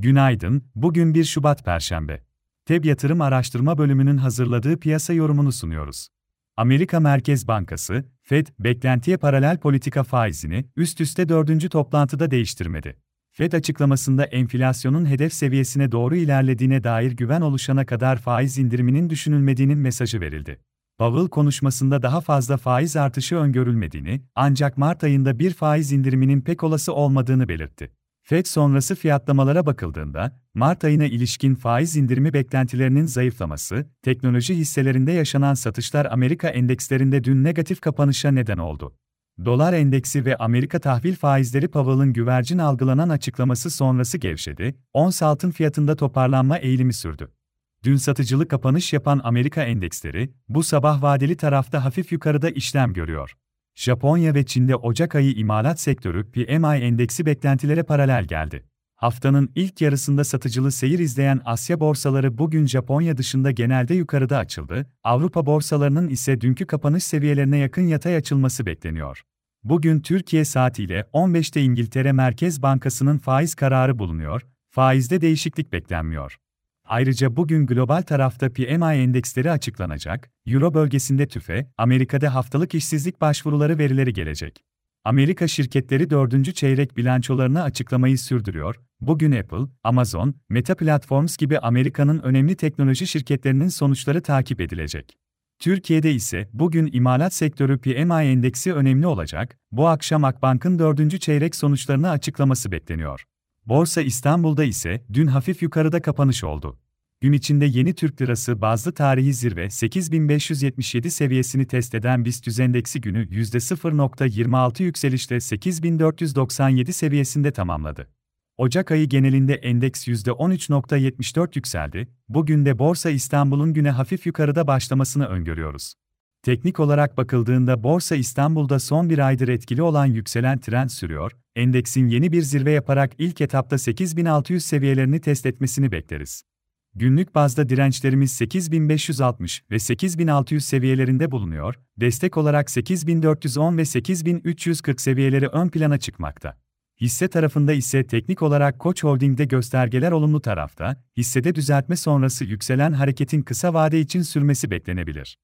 Günaydın, bugün 1 Şubat Perşembe. TEB Yatırım Araştırma Bölümünün hazırladığı piyasa yorumunu sunuyoruz. Amerika Merkez Bankası, Fed, beklentiye paralel politika faizini üst üste dördüncü toplantıda değiştirmedi. Fed açıklamasında enflasyonun hedef seviyesine doğru ilerlediğine dair güven oluşana kadar faiz indiriminin düşünülmediğinin mesajı verildi. Powell konuşmasında daha fazla faiz artışı öngörülmediğini, ancak Mart ayında bir faiz indiriminin pek olası olmadığını belirtti. FED sonrası fiyatlamalara bakıldığında, Mart ayına ilişkin faiz indirimi beklentilerinin zayıflaması, teknoloji hisselerinde yaşanan satışlar Amerika endekslerinde dün negatif kapanışa neden oldu. Dolar endeksi ve Amerika tahvil faizleri Powell'ın güvercin algılanan açıklaması sonrası gevşedi, ons altın fiyatında toparlanma eğilimi sürdü. Dün satıcılı kapanış yapan Amerika endeksleri, bu sabah vadeli tarafta hafif yukarıda işlem görüyor. Japonya ve Çin'de Ocak ayı imalat sektörü PMI endeksi beklentilere paralel geldi. Haftanın ilk yarısında satıcılı seyir izleyen Asya borsaları bugün Japonya dışında genelde yukarıda açıldı, Avrupa borsalarının ise dünkü kapanış seviyelerine yakın yatay açılması bekleniyor. Bugün Türkiye saatiyle 15'te İngiltere Merkez Bankası'nın faiz kararı bulunuyor, faizde değişiklik beklenmiyor. Ayrıca bugün global tarafta PMI endeksleri açıklanacak, Euro bölgesinde tüfe, Amerika'da haftalık işsizlik başvuruları verileri gelecek. Amerika şirketleri dördüncü çeyrek bilançolarını açıklamayı sürdürüyor. Bugün Apple, Amazon, Meta Platforms gibi Amerika'nın önemli teknoloji şirketlerinin sonuçları takip edilecek. Türkiye'de ise bugün imalat sektörü PMI endeksi önemli olacak. Bu akşam Akbank'ın dördüncü çeyrek sonuçlarını açıklaması bekleniyor. Borsa İstanbul'da ise dün hafif yukarıda kapanış oldu. Gün içinde yeni Türk Lirası bazlı tarihi zirve 8577 seviyesini test eden BIST endeksi günü %0.26 yükselişle 8497 seviyesinde tamamladı. Ocak ayı genelinde endeks %13.74 yükseldi. Bugün de Borsa İstanbul'un güne hafif yukarıda başlamasını öngörüyoruz. Teknik olarak bakıldığında Borsa İstanbul'da son bir aydır etkili olan yükselen trend sürüyor, endeksin yeni bir zirve yaparak ilk etapta 8600 seviyelerini test etmesini bekleriz. Günlük bazda dirençlerimiz 8560 ve 8600 seviyelerinde bulunuyor, destek olarak 8410 ve 8340 seviyeleri ön plana çıkmakta. Hisse tarafında ise teknik olarak Koç Holding'de göstergeler olumlu tarafta, hissede düzeltme sonrası yükselen hareketin kısa vade için sürmesi beklenebilir.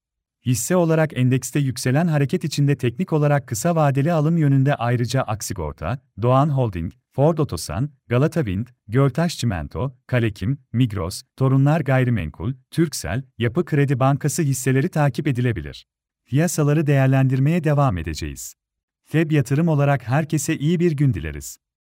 Hisse olarak endekste yükselen hareket içinde teknik olarak kısa vadeli alım yönünde ayrıca Aksigorta, Doğan Holding, Ford Otosan, Galata Wind, Göltaş Çimento, Kalekim, Migros, Torunlar Gayrimenkul, Türksel, Yapı Kredi Bankası hisseleri takip edilebilir. Piyasaları değerlendirmeye devam edeceğiz. FEB yatırım olarak herkese iyi bir gün dileriz.